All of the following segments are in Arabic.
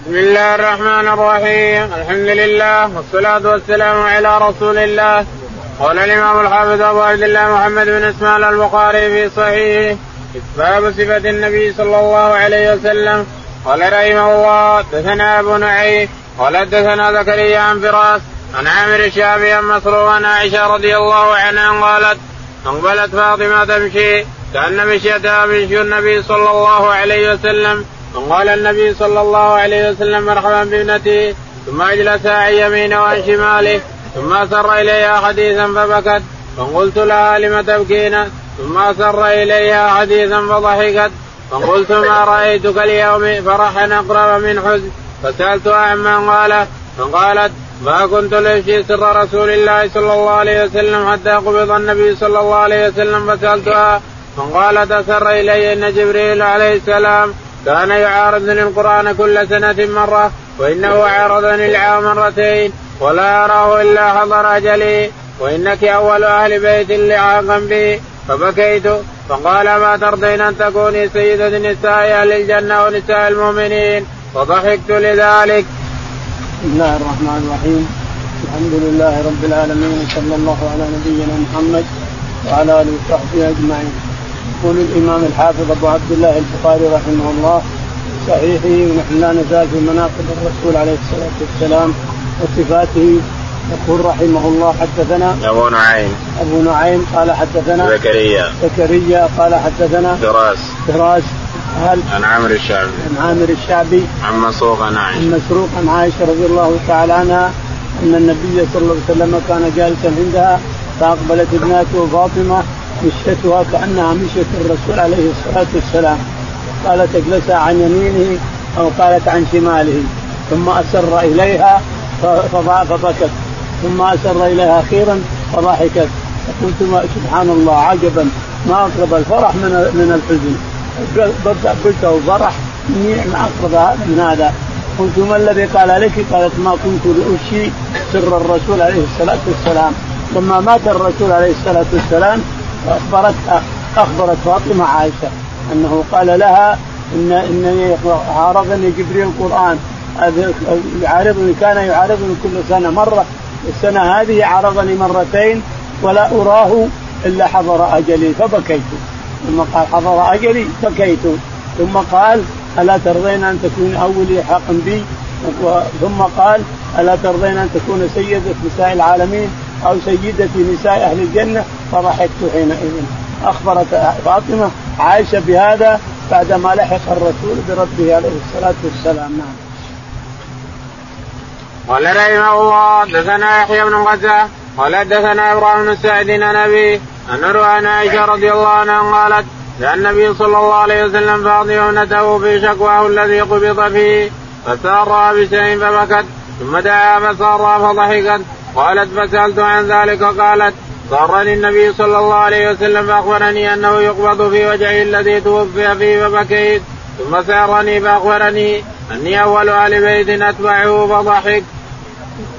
بسم الله الرحمن الرحيم. الحمد لله والصلاة والسلام على رسول الله. قال الإمام الحافظ أبو عبد الله محمد بن إسماعيل البخاري في صحيحه باب صفة النبي صلى الله عليه وسلم. قال رحمه الله دثنا أبو نعيم قال دثنا زكريا عن فراس عن عامر الشافعي عن مسروق عن عائشة رضي الله عنها قالت أقبلت فاطمة تمشي كأن مشيتها مشي النبي صلى الله عليه وسلم فقال النبي صلى الله عليه وسلم مرحبا بابنتي ثم اجلسها عن يمينه وعن شماله ثم أسر اليها حديثا فبكت فقلت لها لم تبكين؟ ثم أسر اليها حديثا فضحكت فقلت ما رأيتك اليوم؟ فرحا أقرب من حزن. فسالتها عمن قال فقالت ما كنت لأفشي سر رسول الله صلى الله عليه وسلم حتى قبض النبي صلى الله عليه وسلم فسألتها فقالت أسر إلي إن جبريل عليه السلام. كان يعارضني القرآن كل سنة مرة وإنه عارضني العام مرتين ولا أراه إلا حضر أجلي وإنك أول أهل بيت لعاقا بي. فبكيت فقال ما ترضين أن تكوني سيدة نساء أهل الجنة ونساء المؤمنين؟ فضحكت لذلك. بسم الله الرحمن الرحيم. الحمد لله رب العالمين وصلى الله على نبينا محمد وعلى آله وصحبه أجمعين. يقول الإمام الحافظ أبو عبد الله البخاري رحمه الله صحيحه ونحن لا نزال في مناقب الرسول عليه الصلاة والسلام وصفاته. يقول رحمه الله حدثنا أبو نعيم. أبو نعيم قال حدثنا زكريا. زكريا قال حدثنا فراس. فراس. هل عن عامر الشعبي. عن عامر الشعبي. عن مسروق عن عائشة. عن مسروق عن عائشة رضي الله تعالى عنها أن النبي صلى الله عليه وسلم كان جالسا عندها فأقبلت ابنته فاطمة مشيتها كأنها مشيه الرسول عليه الصلاة والسلام. قالت اجلسها عن يمينه أو قالت عن شماله. ثم أسر إليها فبكت. ثم أسر إليها أخيرا فضحكت. فقلت سبحان الله عجبا. ما أقرب الفرح من من الحزن. قلت فرح؟ ما أقرب من هذا. قلت ما الذي قال لك؟ قالت ما كنت لأشي سر الرسول عليه الصلاة والسلام. لما مات الرسول عليه الصلاة والسلام فاخبرتها أخبرت فاطمة عائشة أنه قال لها ان إنني عارضني جبريل القرآن. يعارضني كان يعارضني كل سنة مرة. السنة هذه عارضني مرتين ولا أراه إلا حضر أجلي فبكيت. ثم قال حضر أجلي بكيت ثم قال ألا ترضين أن تكون اول حق بي؟ ثم قال ألا ترضين أن تكون سيده نساء العالمين؟ أو سيدة نساء أهل الجنة فضحكت حينئذ أخبرت فاطمة عائشة بهذا بعدما لحق الرسول بربه عليه الصلاة والسلام نعم. قال رحمه الله حدثنا يحيى بن غزه قال حدثنا إبراهيم بن سعد عن أن عن عائشة رضي الله عنها قالت جاء النبي صلى الله عليه وسلم فاضيونته في شكواه الذي قبض فيه فسارها بشيء فبكت ثم دعا فسارها فضحكت قالت فسألت عن ذلك قالت سارني النبي صلى الله عليه وسلم فأخبرني أنه يقبض في وجهه الذي توفي فيه فبكيت ثم سأرني فأخبرني أني أول أهل بيت أتبعه فضحك.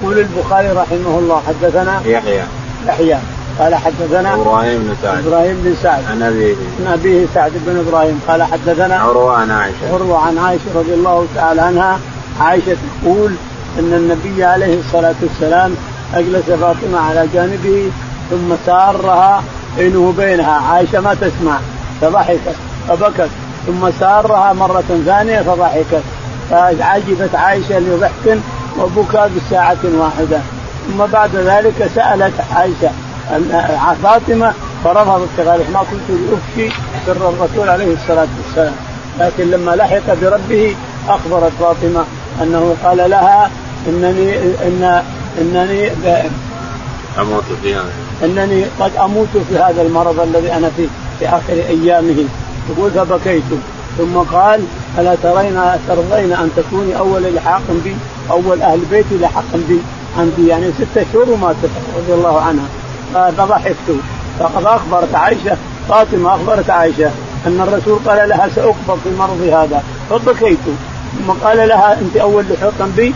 يقول البخاري رحمه الله حدثنا يحيى. يحيى. قال حدثنا إبراهيم بن سعد. إبراهيم بن سعد. عن أبيه. عن أبيه سعد بن إبراهيم. قال حدثنا عروة عن عائشة. عروة عن عائشة رضي الله تعالى عنها. عائشة تقول إن النبي عليه الصلاة والسلام أجلس فاطمة على جانبه ثم سارها بينه وبينها عائشة ما تسمع فضحكت فبكت. ثم سارها مرة ثانية فضحكت. فعجبت عائشة لضحك وبكى بساعة واحدة. ثم بعد ذلك سألت عائشة فاطمة فرفضت قالت ما كنت لافشي سر الرسول عليه الصلاة والسلام. لكن لما لحق بربه أخبرت فاطمة أنه قال لها انني إن إنني أموت في هذا. إنني قد أموت في هذا المرض الذي أنا فيه في آخر أيامه. يقول فبكيت. ثم قال ألا ترين ترضين أن تكوني أول لحاق بي أول أهل بيتي لحاق بي؟ انت يعني ستة شهور وماتت رضي الله عنها. فضحكت. فقد أخبرت عائشة فاطمة أخبرت عائشة أن الرسول قال لها ساقبض في مرضي هذا. فبكيت. ثم قال لها أنت أول لحاق بي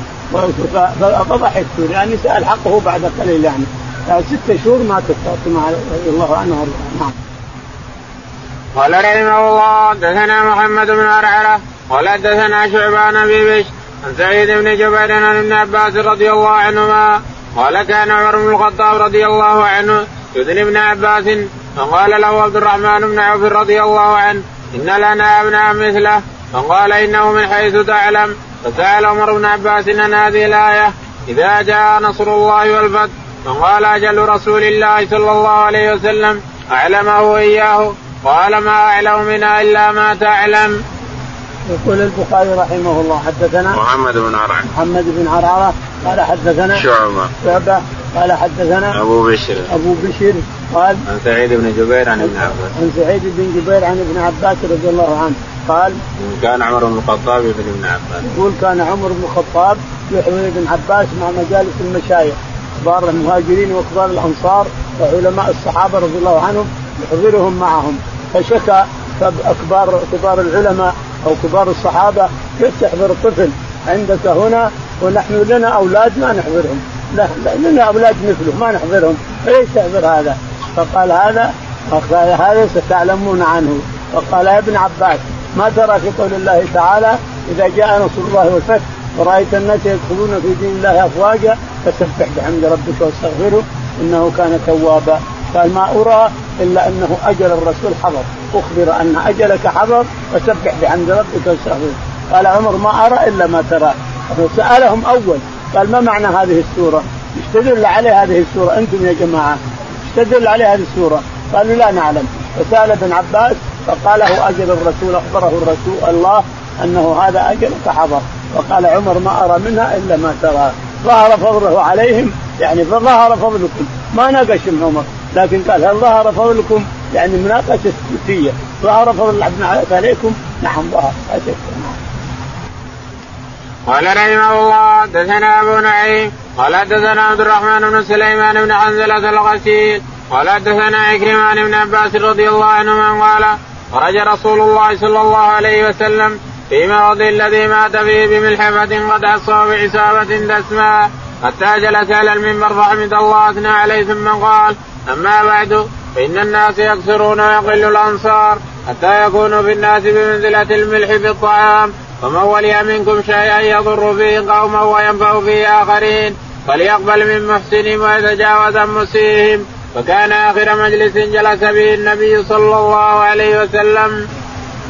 فضحكت. لاني سأل حقه بعد قليل يعني. ست شهور ماتت فاطمه رضي الله عنها نعم. قال رحمه الله حدثنا محمد بن عرعره قال حدثنا شعبان بن بش عن سعيد بن جبير عن ابن عباس رضي الله عنهما قال كان عمر بن الخطاب رضي الله عنه يدني ابن عباس فقال له عبد الرحمن بن عوف رضي الله عنه إن لنا ابناء مثله فقال إنه من حيث تعلم. فسال عمر بن عباس عن هذه الآية إذا جاء نصر الله والفتح فقال أجل رسول الله صلى الله عليه وسلم أعلمه اياه قال ما أعلم منها إلا ما تعلم. يقول البخاري رحمه الله حدثنا محمد بن عرعر محمد بن عرعره قال حدثنا شعبه شعبة قال حدثنا أبو بشر. أبو بشر قال عن سعيد بن جبير عن ابن عباس. عن سعيد بن جبير عن ابن عباس رضي الله عنه. قال كان عمر بن الخطاب ابن ابن عباس. يقول كان عمر بن الخطاب يحمل ابن عباس مع مجالس المشايخ كبار المهاجرين وكبار الأنصار وعلماء الصحابة رضي الله عنهم يحضرهم معهم. فشكى كبار كبار العلماء أو كبار الصحابة كيف تحضر طفل عندك هنا ونحن لنا أولاد ما نحضرهم؟ لا, لنا أولاد مثله ما نحضرهم. فليش تحضر هذا؟ فقال هذا فقال هذا ستعلمون عنه. فقال يا ابن عباس ما ترى في قول الله تعالى إذا جاء نصر الله والفتح ورأيت الناس يدخلون في دين الله أفواجا فسبح بحمد ربك واستغفره إنه كان توابا. قال ما أرى إلا أنه أجل الرسول حضر. أخبر أن أجلك حضر فسبح بحمد ربك واستغفره. قال عمر ما أرى إلا ما ترى. فسالهم أول. قال ما معنى هذه السورة؟ إيش تدل عليه هذه السورة؟ أنتم يا جماعة؟ إيش تدل عليه هذه السورة؟ قالوا لا نعلم. فسأل ابن عباس فقال له أجل الرسول أخبره الرسول الله أنه هذا اجلك حضر وقال عمر ما أرى منها إلا ما ترى. ظهر فضله عليهم يعني فظهر فضلكم. ما ناقشهم عمر لكن قال هل ظهر فضلكم؟ يعني مناقشة سكوتيه ظهر فضل عباس عليكم؟ نعم ظهر. قال رحمه الله دثنا أبو نعيم قال دثنا عبد الرحمن بن سليمان بن حنزلة الغسيل قال دثنا عكرمة عن ابن عباس رضي الله عنهما قال خرج رسول الله صلى الله عليه وسلم في مرض الذي مات فيه بملحفة قد عصى بعصابة دسماء حتى جلس على المنبر فحمد الله اثنى عليه ثم قال أما بعد فإن الناس يكثرون ويقل الأنصار حتى يكونوا في الناس بمنزلة الملح في الطعام فمن ولي منكم شيئا يضر فيه قوما وينفع فيه آخرين فليقبل من محسنهم ويتجاوز عن مسيئهم. وكان آخر مجلس جلس به النبي صلى الله عليه وسلم.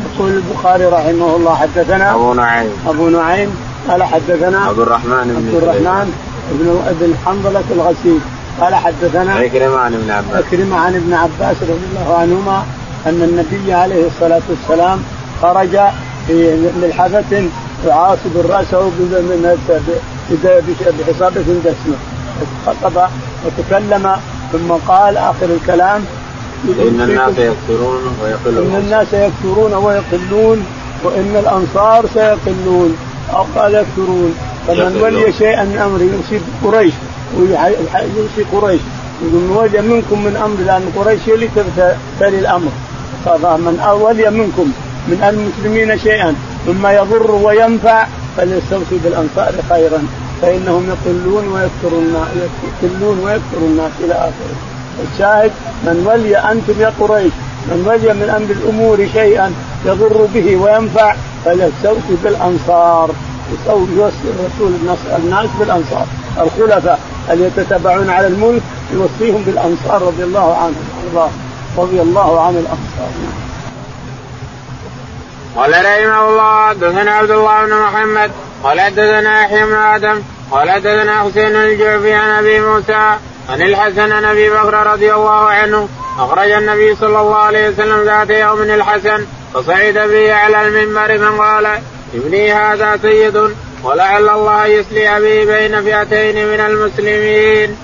يقول البخاري رحمه الله حدثنا أبو نعيم أبو نعيم قال حدثنا عبد الرحمن بن عبد الرحمن بن ابن حنظله الغسيل قال حدثنا عكرمة عن ابن عباس عكرمة عن ابن عباس رضي الله عنهما أن النبي عليه الصلاة والسلام خرج في ملحفة يعاصب راسه بعصابة دسمة خطب وتكلم ثم قال آخر الكلام إن الناس يكثرون ويقلون. إن الناس يكثرون ويقلون وإن الأنصار سيقلون أو قال يكثرون فمن ولي شيئا من أمره يصيب قريش ويوصي قريش. يقول من ولي منكم من أمر لأن قريش هي اللي تلي الأمر. فمن ولي منكم من المسلمين شيئا مما يضر وينفع فليستوصي بالأنصار خيرا. فإنهم يقلون ويكثرون يقلون ويكثر الناس إلى آخره. الشاهد من ولي أنتم يا قريش من ولي من أمر الأمور شيئا يضر به وينفع فليستوصي بالأنصار. يوصي الرسول الناس بالأنصار. الخلفاء اللي يتتبعون على الملك؟ يوصيهم بالأنصار رضي الله عنهم. رضي الله عن الأنصار. قال رحمه الله حدثنا عبد الله بن محمد. قال حدثنا يحيى بن آدم قال حدثنا حسين الجعفي عن أبي موسى عن الحسن عن أبي بكر رضي الله عنه أخرج النبي صلى الله عليه وسلم ذات يوم الحسن فصعد به على المنبر فقال ابني هذا سيد ولعل الله يسلي به بين فئتين من المسلمين.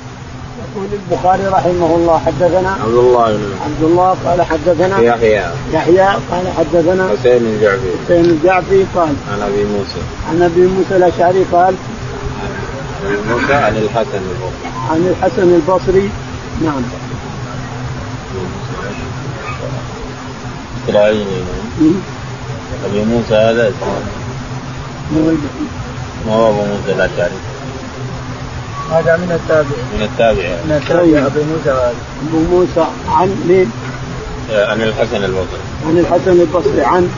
يقول البخاري رحمه الله حدثنا عبد الله بن عبد الله قال حدثنا يحيى. يحيى قال حدثنا حسين الجعفي حسين الجعفي قال عن أبي موسى. عن أبي موسى الأشعري قال عن موسى عن الحسن البصري عن الحسن البصري نعم. إسرائيلي أبي موسى هذا. اسمه ما هو أبو موسى الأشعري؟ هذا من التابع من التابع من التابع أبو موسى. هذا أبو موسى عن مين؟ عن الحسن البصري. عن الحسن البصري. عن؟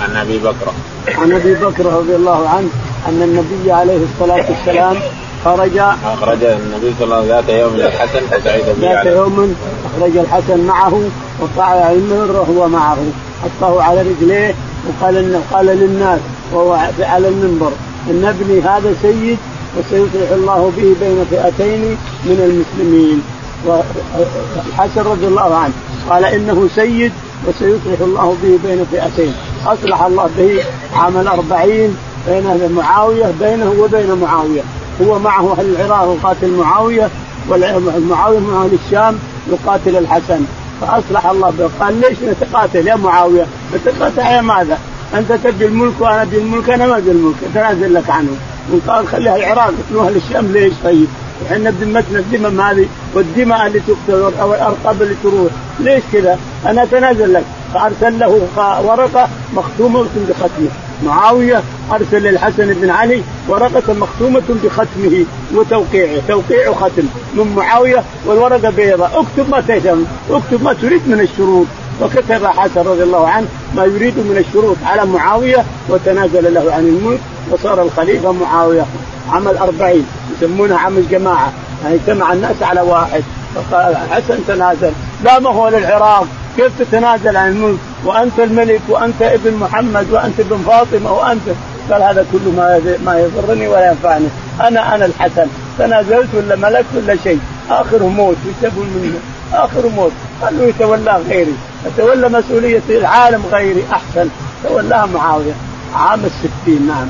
عن أبي بكر. عن أبي بكر رضي الله عنه أن النبي عليه الصلاة والسلام خرج. أخرج النبي صلى الله عليه وسلم ذات يوم الحسن فسعيد به ذات يوم أخرج الحسن معه وقع المنبر وهو معه حطه على رجليه وقال قال للناس وهو على المنبر إن ابني هذا سيد وسيصلح الله به بين فئتين من المسلمين. والحسن رضي الله عنه قال إنه سيد وسيصلح الله به بين فئتين. أصلح الله به عام الأربعين بين معاوية بينه وبين معاوية. هو معه أهل العراق يقاتل معاوية والمعاوية من أهل الشام يقاتل الحسن. فأصلح الله به. قال ليش نتقاتل يا معاوية؟ نتقاتل يا ماذا؟ أنت تبي الملك وأنا ابي الملك أنا ما ابي الملك أتنازل لك عنه. وقال خليها العراق يقتلوا أهل الشام ليش؟ طيب؟ إحنا بذمتنا الذمم هذه والدماء اللي تقتل أو الارقام اللي تروح. ليش كذا؟ أنا أتنازل لك. فارسل له ورقة مختومة بختمه. معاوية أرسل للحسن بن علي ورقة مختومة بختمه وتوقيعه. توقيع ختم من معاوية والورقة بيضاء. اكتب ما تهتم. اكتب ما تريد من الشروط. وكتب حسن رضي الله عنه ما يريد من الشروط على معاوية وتنازل له عن الملك وصار الخليفة معاوية. عام الأربعين يسمونها عام الجماعة. يعني اجتمع الناس على واحد. فقال حسن تنازل. لا ما هو للعراق. كيف تتنازل عن الملك؟ وأنت الملك وأنت ابن محمد وأنت ابن فاطمة وأنت. قال هذا كله ما ما يضرني ولا ينفعني. أنا أنا الحسن. تنازلت ولا ملكت ولا شيء. آخر موت يسبون منه. آخر موت. قال له يتولاه غيري. يتولى مسؤولية العالم غيري أحسن. تولاها معاوية. عام الستين نعم.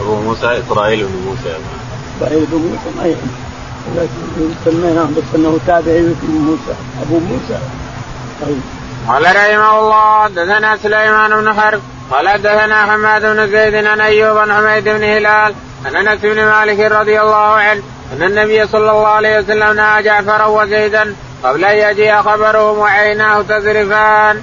أبو موسى إسرائيل بن موسى. إسرائيل بن موسى ما يهم. سميناه بس أنه تابعي موسى. أبو موسى. طيب. قال رحمه الله حدثنا سليمان بن حرب. قال حدثنا حماد بن زيد عن أيوب عن حميد بن هلال عن أنس بن مالك رضي الله عنه أن النبي صلى الله عليه وسلم نهى جعفرا وزيدا قبل أن يجيء خبرهم وعيناه تذرفان.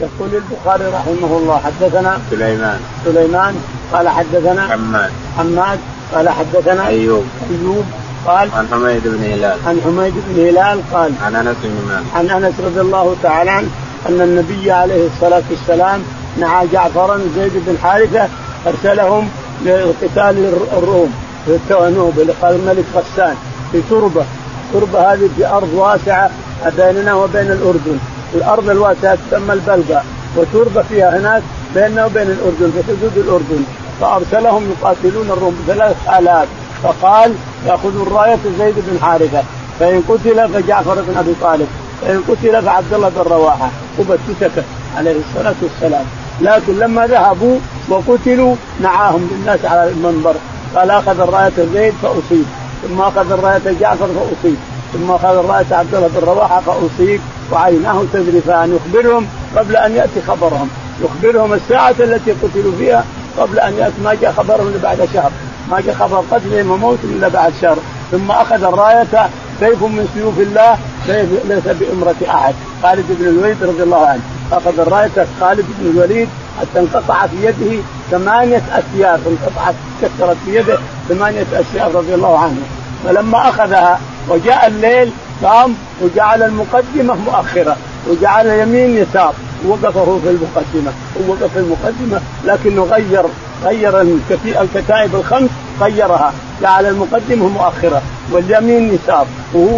يقول البخاري رحمه الله حدثنا سليمان. سليمان قال حدثنا حماد. حماد قال حدثنا أيوب. أيوب قال عن حميد بن هلال. عن حميد بن هلال قال عن أنس بن مالك. عن أنس رضي الله تعالى عنه أن النبي عليه الصلاة والسلام نعى جعفرا زيد بن حارثة أرسلهم لقتال الروم. في النوبه قال الملك غسان في تربة. تربه هذه في ارض واسعة بيننا وبين الأردن. الأرض الواسعة تسمى البلقاء وتربة فيها هناك بيننا وبين الأردن في حدود الأردن. فأرسلهم يقاتلون الروم بثلاث آلاف. فقال ياخذ الراية زيد بن حارثة. فإن قتل فجعفر بن أبي طالب. فإن قتل فعبد الله بن رواحة. وبتتك عليه الصلاة والسلام. لكن لما ذهبوا وقتلوا نعاهم للناس على المنبر. قال أخذ الراية زيد فأصيب. ثم أخذ الرأية جعفر فأصيب. ثم أخذ الرأية عبد الله بن رواحة فأصيب. وعيناه تذرفان يخبرهم قبل أن يأتي خبرهم. يخبرهم الساعة التي قتلوا فيها قبل أن يأتي. ما جاء خبرهم إلا بعد شهر. ما جاء خبر قتلهم وموتهم إلا بعد شهر. ثم أخذ الراية سيف من سيوف الله. ليس بأمرة أحد. خالد بن الوليد رضي الله عنه. اخذ الرايه خالد بن الوليد حتى انقطع في يده ثمانية اسياف انقطعت كسرت في يده ثمانية اسياف رضي الله عنه. فلما أخذها وجاء الليل قام وجعل المقدمة مؤخرة. وجعل يمين يسار. وقفه في المقدمة. ووقف في المقدمة لكنه غير غير الكتائب الخمس غيرها جعل المقدمه مؤخره واليمين يسار.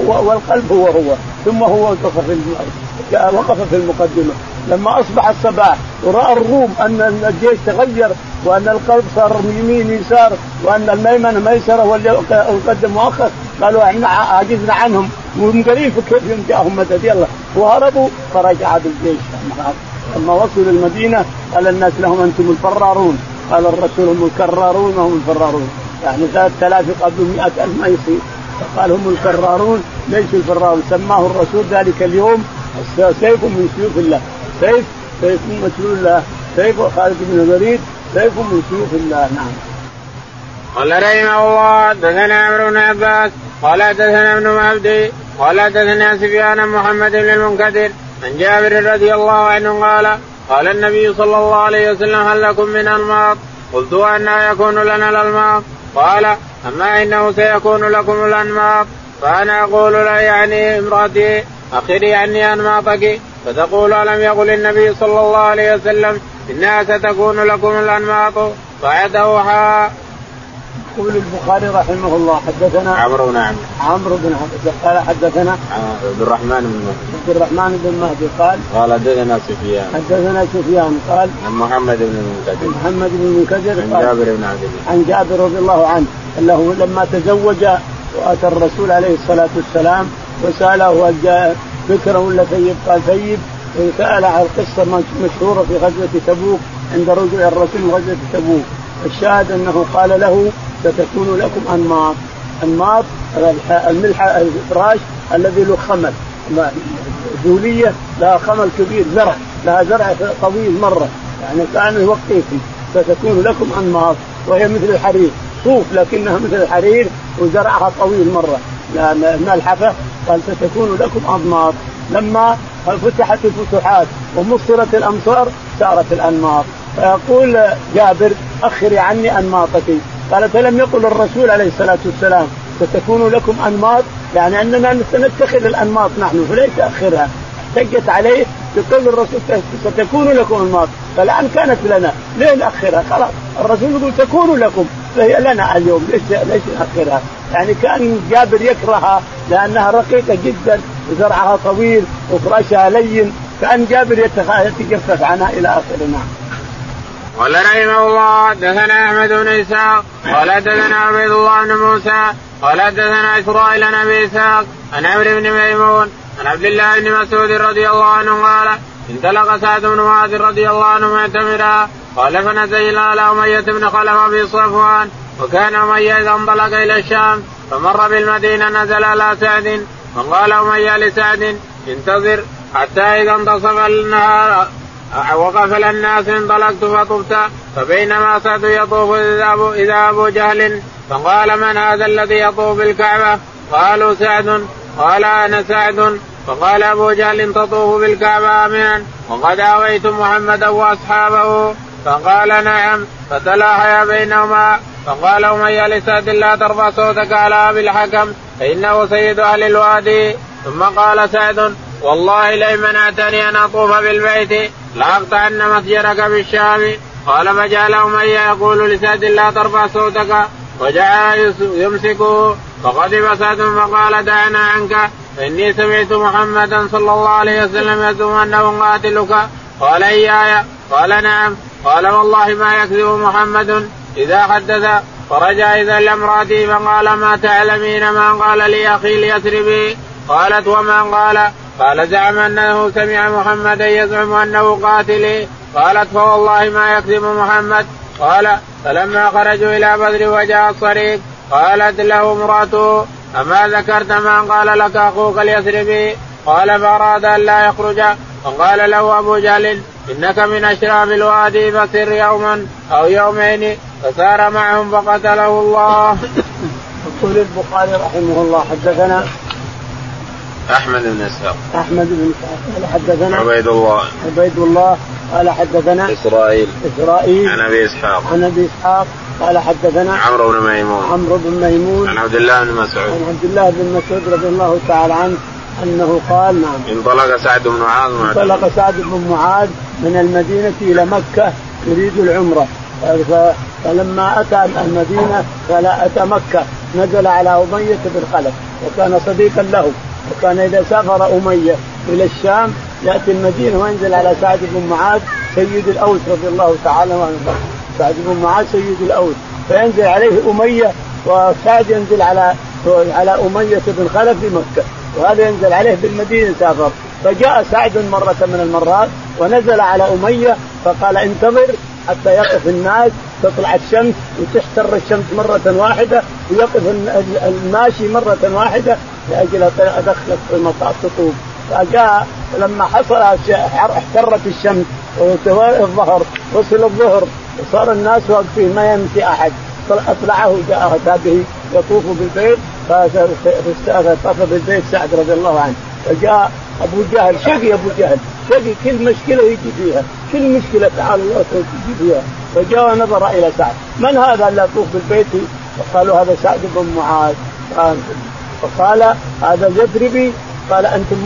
والقلب هو هو. ثم هو وقف في وقف في المقدمة. لما أصبح الصباح ورأى الروم أن الجيش تغير وأن القلب صار يمين يسار وأن الميمنة ميسرة والقدم مؤخر قالوا إحنا عجزنا عنهم. ومن قريب كيف جاءهم مدد. يلا. وهربوا فرجع بالجيش. لما وصلوا المدينة قال الناس لهم أنتم الفرارون. قال الرسول هم الكرارون وهم الفرارون. يعني ثلاث آلاف قبل مئة ألف ما يصير. فقال هم الكرارون ليش الفرارون. سماه الرسول ذلك اليوم. سيف من سيوف الله. سيف سيف من مسلول الله. سيف خالد بن الوليد. سيف من سيوف الله. نعم. قال رحمه الله حدثنا عمرو بن عباس. قال حدثنا ابن مهدي. قال حدثنا سفيان محمد بن المنكدر. عن جابر رضي الله عنه قال قال النبي صلى الله عليه وسلم هل لكم من الماط؟ قلت أنا يكون لنا الألماط؟ قال أما إنه سيكون لكم الأنماط فأنا أقول لا يعني امرأتي أخري عني أنماطك فتقول ألم يقل النبي صلى الله عليه وسلم إنها ستكون لكم الأنماط فعدوها يقول البخاري رحمه الله حدثنا عمرو بن عمرو عمرو بن قال حدثنا عبد الرحمن بن مهدي. عبد الرحمن بن مهدي قال قال حدثنا سفيان. حدثنا سفيان قال عن محمد بن المنكدر محمد بن المنكدر عن جابر بن عبد الله. عن جابر رضي الله عنه أنه لما تزوج وأتى الرسول عليه الصلاة والسلام وسأله ذكره ولا ثيب؟ قال ثيب. وسال عن القصة مشهورة في غزوة تبوك عند رجوع الرسول من غزوة تبوك. الشاهد أنه قال له ستكون لكم أنماط. أنماط الملح الفراش الذي له خمل. ذوليه لها خمل كبير زرع. لها زرع طويل مرة. يعني كان يوقيكم. ستكون لكم أنماط. وهي مثل الحرير. صوف لكنها مثل الحرير وزرعها طويل مرة. ملحفه قال ستكون لكم أنماط. لما فتحت الفتوحات ومصرت الأمصار صارت الأنماط. فيقول جابر أخري عني أنماطك. قال فلم يقل الرسول عليه الصلاة والسلام ستكون لكم أنماط يعني أننا سنتخذ الأنماط نحن فليس آخرها. احتجت عليه بقول الرسول ستكون لكم أنماط فالآن كانت لنا. ليه ناخرها خلاص. الرسول يقول تكون لكم فهي لنا اليوم ليش ليش ناخرها يعني كان جابر يكرهها لأنها رقيقة جدا وزرعها طويل وفراشها لين كان جابر يتجفف عنها إلى آخره. نعم. قال رحمه الله حدثنا أحمد بن إسحاق قال حدثنا عبيد الله بن موسى قال حدثنا إسرائيل عن أبي إسحاق عن عمرو بن ميمون عن عبد الله بن مسعود رضي الله عنه قال انطلق سعد بن معاذ رضي الله عنه معتمرا قال فنزل على أمية بن خلف في صفوان وكان أمية إذا انطلق إلى الشام فمر بالمدينة نزل على سعد فقال أمية لسعد انتظر حتى إذا انتصف النهار وقف الناس انطلقت فطبت فبينما سعد يطوف إذا أبو جهل فقال من هذا الذي يطوف بالكعبة؟ قالوا سعد. قال أنا سعد. فقال أبو جهل تطوف بالكعبة امنا. وقد آويت محمدا وأصحابه. فقال نعم. فتلاحيا بينهما. فقال أمية لسعد لا ترفع صوتك على أبي الحكم فإنه سيد أهل الوادي. ثم قال سعد والله لئن منعتني أن أطوف بالبيت لاقطعن مسجرك بالشام. قال فجعل أمية يقول لسعد لا ترفع صوتك. وجعل يمسكه فغضب سعد فقال دعنا عنك. فاني سمعت محمدا صلى الله عليه وسلم يزعم أنه قاتلك. قال إياي. قال نعم. قال والله ما يكذب محمد إذا حدث. فرجع إذا لامراته فقال ما تعلمين؟ ما قال لي أخي ليسربي. قالت وما قال؟ قال زعم أنه سمع محمدا يزعم أنه قاتلي قالت فوالله ما يكذب محمد. قال فلما خرجوا إلى بدر وجاء الصريق قالت له امرأته أما ذكرت ما قال لك أخوك اليثربي قال فأراد أن لا يخرج. فقال له أبو جهل إنك من اشراف الوادي فسر يوما أو يومين. فسار معهم فقتله الله. يقول البخاري رحمه الله حدثنا أحمد بن إسحاق. أحمد بن إسحاق. قال حدثنا عبيد الله. عبيد الله. قال حدثنا إسرائيل. إسرائيل. عن أبي إسحاق. عن أبي إسحاق. قال حدثنا عمرو بن ميمون. عمرو بن ميمون. عن عبد الله بن مسعود. عن عبد الله بن مسعود رضي الله تعالى عنه أنه قال نعم. انطلق سعد بن معاذ انطلق سعد بن معاذ من المدينة إلى مكة يريد العمرة. فلما أتى المدينة فلا أتى مكة. نزل على اميه بن خلف وكان صديقا له. وكان إذا سافر أمية إلى الشام يأتي المدينة وينزل على سعد بن معاذ سيد الأوس رضي الله تعالى عنه. سعد بن معاذ سيد الأوس. فينزل عليه أمية وسعد ينزل على على أمية بن خلف في مكة. وهذا ينزل عليه بالمدينة سافر. فجاء سعد مرة من المرات ونزل على أمية فقال انتظر حتى يقف الناس تطلع الشمس وتحتر الشمس مرة واحدة ويقف الماشي مرة واحدة لأجل أدخلك في المطاف تطوف فجاء لما حصل احترت الشمس الظهر وصل الظهر وصار الناس واقفين ما يمشي أحد. اطلعه جاء به يطوف بالبيت فطاف بالبيت سعد رضي الله عنه. فجاء أبو جهل شقي أبو جهل. شقي كل مشكلة يجي فيها. كل مشكلة تعال الله يجي فيها. فجاء ونظر إلى سعد. من هذا اللي يطوف بالبيت؟ فقالوا هذا سعد بن معاذ. فقال هذا اليثربي قال أنتم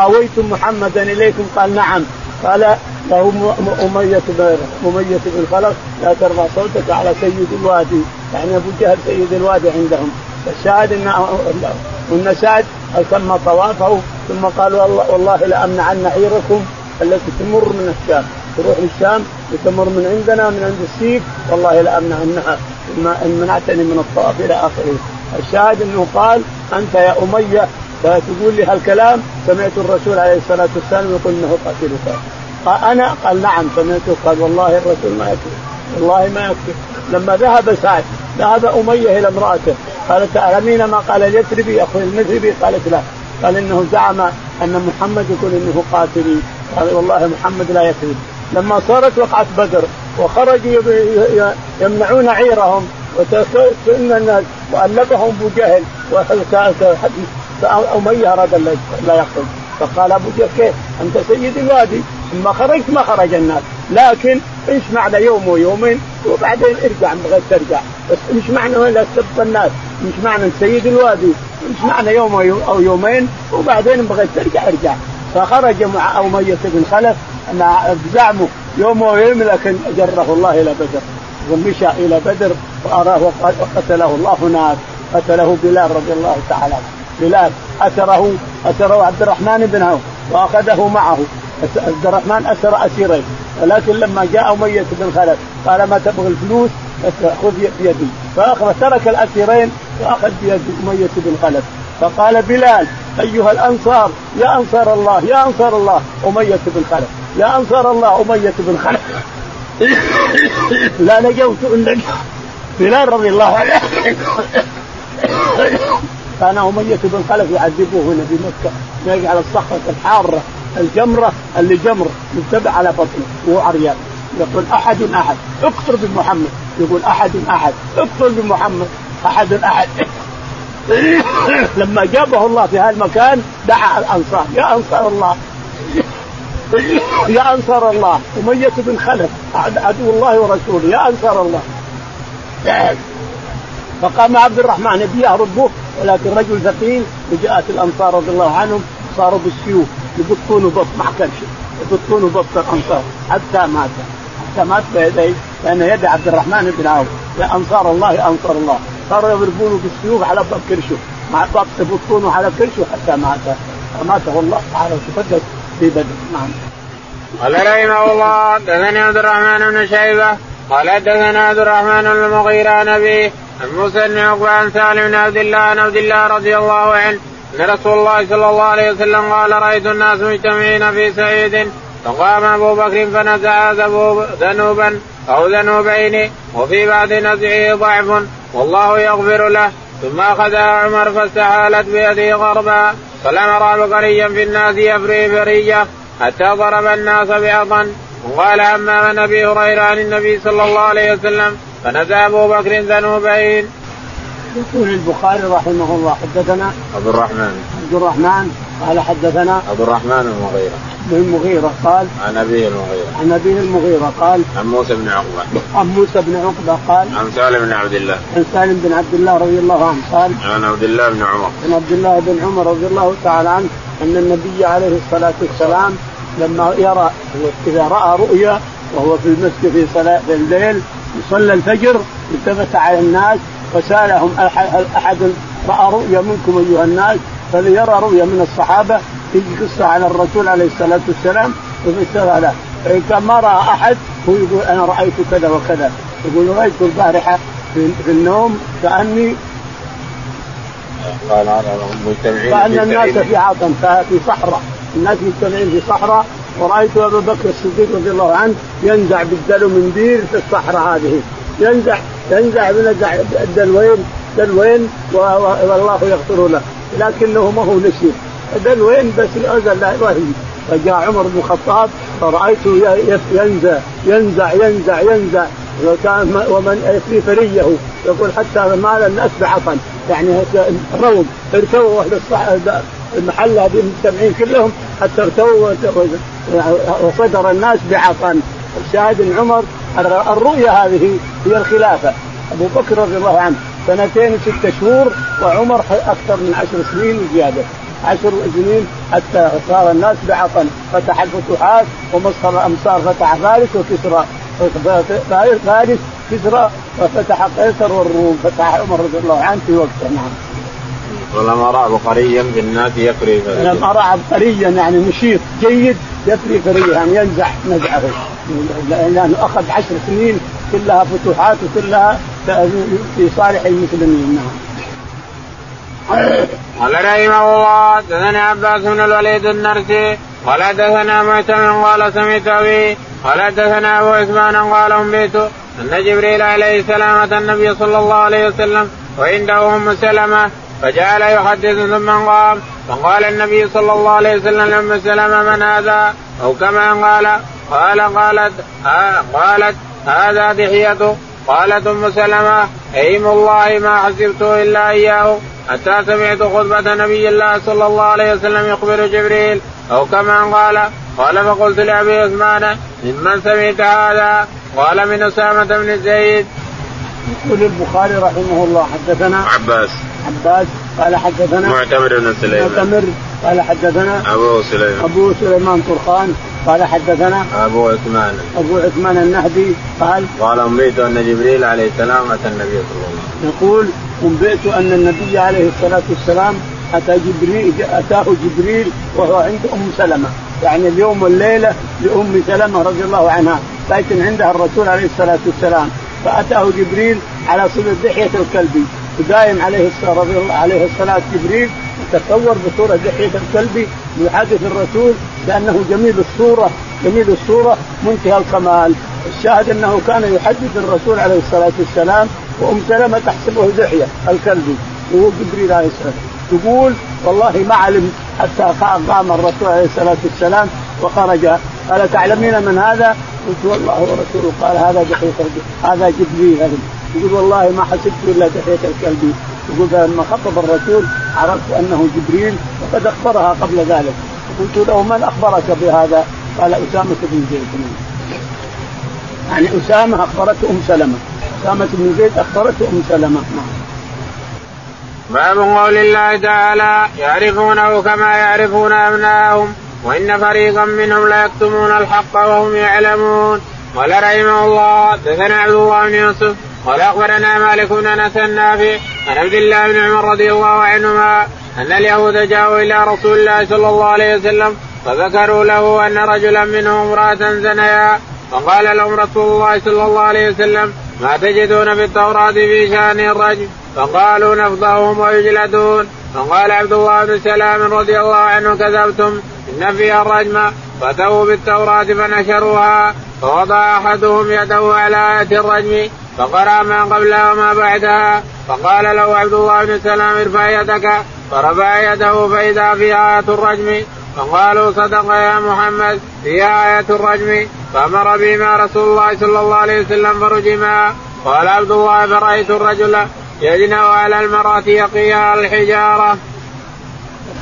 أويتم محمدا إليكم؟ قال نعم. قال له أمية أمية بن خلف لا ترفع صوتك على سيد الوادي. يعني أبو جهل سيد الوادي عندهم. الشاهد إن إن سعد تم طوافه ثم قال والله, والله لأمنعن عيركم التي تمر من الشام. تروح للشام وتمر من عندنا من عند السيف والله لأمنعنها إن منعتني من الطواف إلى آخره. الشاهد أنه قال أنت يا أمية فتقول لي هالكلام سمعت الرسول عليه الصلاة والسلام يقول إنه قاتلك قال أنا قال نعم سمعته قال والله الرسول ما يكفي والله ما يكفي. لما ذهب سعد ذهب أمية إلى امرأته قالت تعلمين ما قال اليثربي اخو المثربي قالت لا. قال إنه زعم أن محمد يقول إنه قاتلي قال والله محمد لا يكذب لما صارت وقعه بدر وخرجوا يمنعون عيرهم وتسن الناس والفهم أبو جهل اميه اراد لا يخرج فقال أبو جهل كيف؟ أنت سيد الوادي ثم خرجت ما خرج الناس. لكن إيش معنى يوم ويومين وبعدين ارجع بغيت ترجع. بس إيش معنى ولا تسب الناس. إيش معنى سيد الوادي إيش معنى يوم أو يومين وبعدين بغيت ترجع ارجع. فخرج مع أمية بن خلف زعمه يوم ويوم لكن جره الله إلى بدر. ومشى إلى بدر وأراه وقتله الله هناك قتله بلال رضي الله تعالى بلال أسره أسره عبد الرحمن بن عوف وأخذه معه. عبد الرحمن أسر أسيرين. ولكن لما جاء أمية بن خلف قال ما تبغي الفلوس؟ خذ بيدي. فأخذ ترك الأسيرين وأخذ بيد أمية بن خلف. فقال بلال أيها الأنصار يا أنصار الله يا أنصار الله. أمية بن خلف يا أنصار الله أمية بن خلف. لا نجوت الا بلال رضي الله عنه. كان أمية بن خلف يعذبوه هنا في مكة. يجعل الصخرة الحارة الجمرة اللي جمر متبع على بطنه وهو عريان. يقول أحد أحد. اقتل بمحمد يقول أحد أحد. اقتل بمحمد أحد أحد. لما جابه الله في هذا المكان دعا الأنصار. يا أنصار الله. يا أنصار الله. أمية بن خلف عدو الله ورسوله. يا أنصار الله. فقام عبد الرحمن يبي يهربوه ولكن رجل ثقيل وجاءت الأنصار رضي الله عنهم صاروا بالسيوف يبطون بط ما كان شيء يبطون بط الأنصار. حتى مات. حتى مات بيديه لأن يد عبد الرحمن بن عوف. يا أنصار الله يا أنصار الله. صاروا يضربونه بالسيوف على باب كرشه. مع باب يبطونه على كرشه حتى مات. فماته الله تعالى وتقدس في بدر نعم. قال رحمه الله حدثني عبد الرحمن بن شيبة قال حدثنا عبد الرحمن بن المغيرة عن عن موسى بن عقبة عن سالم بن عبد الله عن عبد الله رضي الله عنه أن رسول الله صلى الله عليه وسلم قال رأيت الناس مجتمعين في سعيد فقام أبو بكر فنزع ذنوبا أو ذنوبين وفي بعض نزعه ضعف والله يغفر له ثم أخذها عمر فاستحالت بيده غربا فلم بقريا في الناس يفري فريه حتى ضرب الناس بعضا وقال أما من أبي هريرة عن النبي صلى الله عليه وسلم فنزع أبو بكر ذنوبين. يقول البخاري رحمه الله حدثنا عبد الرحمن عبد الرحمن قال حدثنا عبد الرحمن المغيرة بن المغيرة قال عن أبيه المغيرة. عن أبيه المغيرة قال عن موسى بن عقبة. عن موسى بن عقبة قال عن سالم بن عبد الله. عن سالم بن عبد الله رضي الله عنه قال عن عبد الله بن عمر. عن عبد الله بن عمر رضي الله تعالى عنه أن النبي عليه الصلاة والسلام لما يرى إذا رأى رؤيا وهو في المسجد في صلاة في الليل يصلى الفجر التفت على الناس وسالهم أحد رأى رؤيا منكم أيها الناس؟ فليرى رؤيا من الصحابة في قصة على الرسول عليه الصلاة والسلام وفسرها له. فإن كان ما رأى أحد هو يقول أنا رأيت كذا وكذا. يقول رأيت البارحة في, في النوم كأني قال مجتمعين كأن الناس في عطن في صحراء. الناس مجتمعين في صحراء. ورأيت ابا بكر الصديق رضي الله عنه ينزع بالدلو من بير في الصحراء هذه. ينزع ينزع ينزع الدلوين دلوين والله يغفر له. لكنه ما هو نسي. دلوين بس لا وهي فجاء عمر بن الخطاب فرأيته ينزع ينزع ينزع ينزع. وكان ومن يفري فريه. يقول حتى مال الناس بعطن يعني روم. ارتووا أهل المحل هذه المجتمعين كلهم حتى ارتووا وصدر الناس بعطن الشاهد عمر الرؤيا هذه هي الخلافة. أبو بكر رضي الله عنه سنتين وست شهور وعمر أكثر من عشر سنين وزياده عشر سنين حتى صار الناس بعطن. فتح الفتوحات ومسخر الامصار فتح فارس وكسرى. فارس كسرى وفتح قيصر والروم. فتح عمر رضي الله عنه في وقته. نعم. ولم ارى بقريا بالناس يفري فريا لم ارى عبقريا يعني نشيط جيد يفري فريا يعني ينزع نزعه. لأنه أخذ عشر سنين كلها فتوحات وكلها في صالح المسلمين. نعم. قال رحمه الله دثنا عباس بن الوليد النرسي قال دثنا معتم قال سمعت أبي قال دثنا أبو عثمان قال انبئت أن جبريل عليه السلام أتى النبي صلى الله عليه وسلم وعنده أم سلمة فجعل يحدث ثم قام فقال النبي صلى الله عليه وسلم لما سلمة من هذا؟ أو كما قال قال قالت آه قالت هذا دحيته قالت أم سلمة أيم الله ما حسبته إلا إياه حتى سمعت خطبة نبي الله صلى الله عليه وسلم يخبر جبريل. أو كما قال قال فقلت لأبي عثمان ممن سمعت هذا؟ قال من أسامة بن زيد. يقول البخاري رحمه الله حدثنا عباس. عباس قال حدثنا معتمر بن سليمان. معتمر قال حدثنا أبو سليمان. أبو سليمان طرخان قال حدثنا أبو عثمان. أبو عثمان النهدي قال قال انبئت أن جبريل عليه السلام أتى النبي صلى الله عليه وسلم. يقول انبئت أن النبي عليه الصلاة والسلام أتى جبريل أتاه جبريل وهو عند أم سلمة. يعني اليوم والليلة لأم سلمة رضي الله عنها لكن عندها الرسول عليه الصلاة والسلام. فأتاه جبريل على صله دحية الكلبي ودايم عليه الصلاه عليه الصلاة جبريل تصور بصورة دحية الكلبي يحدث الرسول لأنه جميل الصورة جميل الصورة منتهى الكمال. الشاهد أنه كان يحدث الرسول عليه الصلاة والسلام وأم سلمة تحسبه دحية الكلبي وهو جبريل عليه السلام تقول والله ما علم حتى قام الرسول عليه الصلاة والسلام وخرج قال تعلمين من هذا؟ قلت والله ورسوله قال هذا دحيه هذا جبريل هذا. يقول والله ما حسبت إلا دحيه الكلب يقول لما خطب الرسول عرفت أنه جبريل وقد أخبرها قبل ذلك. قلت له من أخبرك بهذا؟ قال أسامة بن زيد. يعني أسامة أخبرته أم سلمة. أسامة بن زيد أخبرته أم سلمة. نعم. باب قول الله تعالى يعرفونه كما يعرفون أبناءهم. وإن فريقا منهم ليكتمون الحق وهم يعلمون. قال رحمه الله دثنا عبد الله بن يوسف قال أخبرنا مالك بن أنس النافع عن عبد الله بن عمر رضي الله عنهما أن اليهود جاءوا إلى رسول الله صلى الله عليه وسلم فذكروا له أن رجلا منهم امرأة زنيا فقال لهم رسول الله صلى الله عليه وسلم ما تجدون في التوراة في شأن الرجل؟ فقالوا نفضهم ويجلدون. فقال عبد الله بن سلام رضي الله عنه كذبتم. إن فيها الرجم فأتوا بالتوراة فنشروها فوضع أحدهم يده على آية الرجم فقرأ ما قبلها وما بعدها. فقال له عبد الله بن سلام ارفع يدك. فرفع يده فإذا فيها آية الرجم فقالوا صدق يا محمد فيها آية الرجم. فأمر بما رسول الله صلى الله عليه وسلم فرجما. قال عبد الله فرأيت الرجل يجنى على المرأة يقيها الحجارة.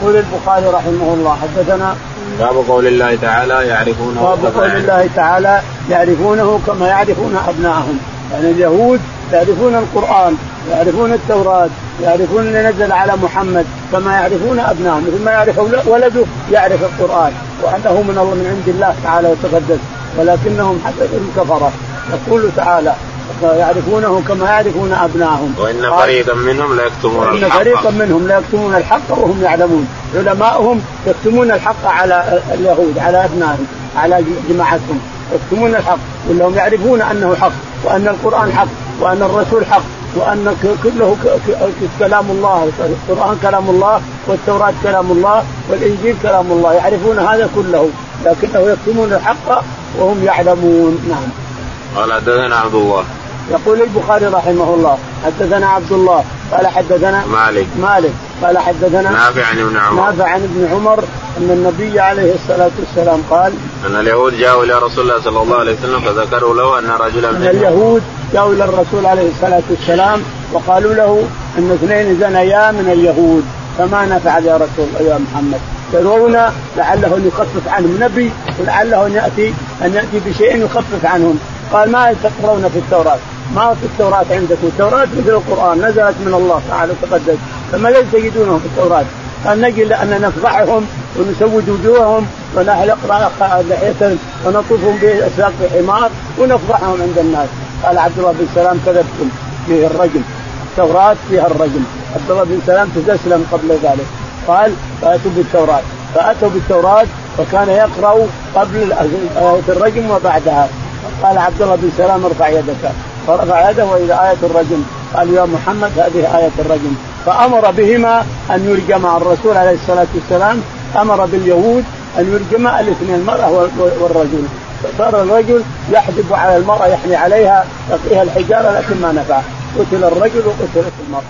يقول البخاري رحمه الله حدثنا باب قول الله تعالى يعرفونه باب قول الله تعالى يعرفونه كما يعرفون ابنائهم يعني اليهود يعرفون القرآن يعرفون التوراة يعرفون اللي نزل على محمد كما يعرفون ابنائهم مثل ما يعرف ولده يعرف القرآن وأنه من الله من عند الله تعالى وتقدس ولكنهم حتى كفرة. يقول تعالى يعرفونه كما يعرفون ابنائهم وإن فريقا منهم لا يكتمون الحق. وان فريقا منهم لا يكتمون الحق وهم يعلمون. علماؤهم يكتمون الحق على اليهود على أبنائهم على جماعتهم. يكتمون الحق كلهم يعرفون أنه حق وأن القرآن حق وأن الرسول حق وأن كله كلام الله. القرآن كلام الله والتوراة كلام الله والإنجيل كلام الله. يعرفون هذا كله لكنه يكتمون الحق وهم يعلمون. نعم. قال حدثنا عبد الله. يقول البخاري رحمه الله حدثنا عبد الله قال حدثنا مالك. مالك قال حدثنا نافع عن ابن عمر. نافع عن ابن عمر أن النبي عليه الصلاة والسلام قال أن اليهود جاءوا إلى رسول الله صلى الله عليه وسلم فذكروا له أن رجلا أن اليهود جاءوا إلى الرسول عليه الصلاة والسلام وقالوا له إن اثنين زنيا من اليهود فما نفعل يا رسول الله يا محمد؟ ترون لعله أن يخفف عنهم نبي ولعله أن يأتي أن يأتي بشيء يخفف عنهم. قال ما تقرون في التوراة. ما في التوراة عندكم. التوراة مثل القرآن نزلت من الله تعالى وتقدس. فما الذي تجدونه في التوراة. أن نجي أن نفضحهم ونسود وجوههم ونحلق لحية ونطوفهم بأسواق بحمار ونفضحهم عند الناس. قال عبد الله بن سلام كذبتم فيه الرجم. التوراة فيها الرجم. عبد الله بن سلام تسلم قبل ذلك. قال فأتوا بالتوراة. فأتوا بالتوراة وكان يقرأ قبل الرجم وبعدها. قال عبد الله بن سلام ارفع يدك. فرفع يده وإذا آية الرجم. قال يا محمد هذه آية الرجم. فأمر بهما أن يرجم الرسول عليه الصلاة والسلام أمر باليهود أن يرجم الاثنين المرأة والرجل. فصار الرجل يحدب على المرأة يحني عليها يقيها الحجارة لكن ما نفع. قتل الرجل وقتلت المرأة.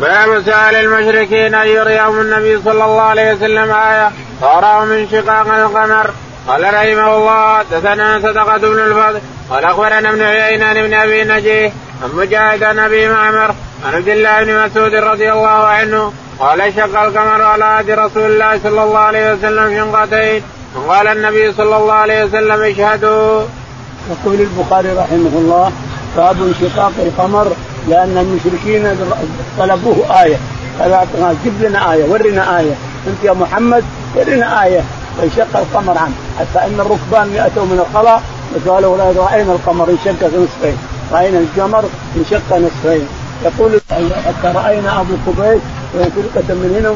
باب سؤال المشركين أن يريهم النبي صلى الله عليه وسلم آية. فأراه من شقاق القمر. قال رحمه الله حدثنا صدقة بن الفضل قال أخبرنا ابن عيينة بن أبي نجيه عن مجاهد عن أبي معمر عن عبد الله بن مسعود رضي الله عنه قال شق القمر على عهد رسول الله صلى الله عليه وسلم شنقتين وقال النبي صلى الله عليه وسلم اشهدوا. يقول البخاري رحمه الله باب انشقاق القمر لأن المشركين طلبوه آية. قال جيب لنا آية ورنا آية. أنت يا محمد ورنا آية. فانشق القمر عنه. حتى إن الركبان اتوا من الخلاء وقالوا راينا القمر؟ انشق نصفين. رأينا القمر انشق نصفين. يقول حتى رأينا أبو قبيس فرقة من هنا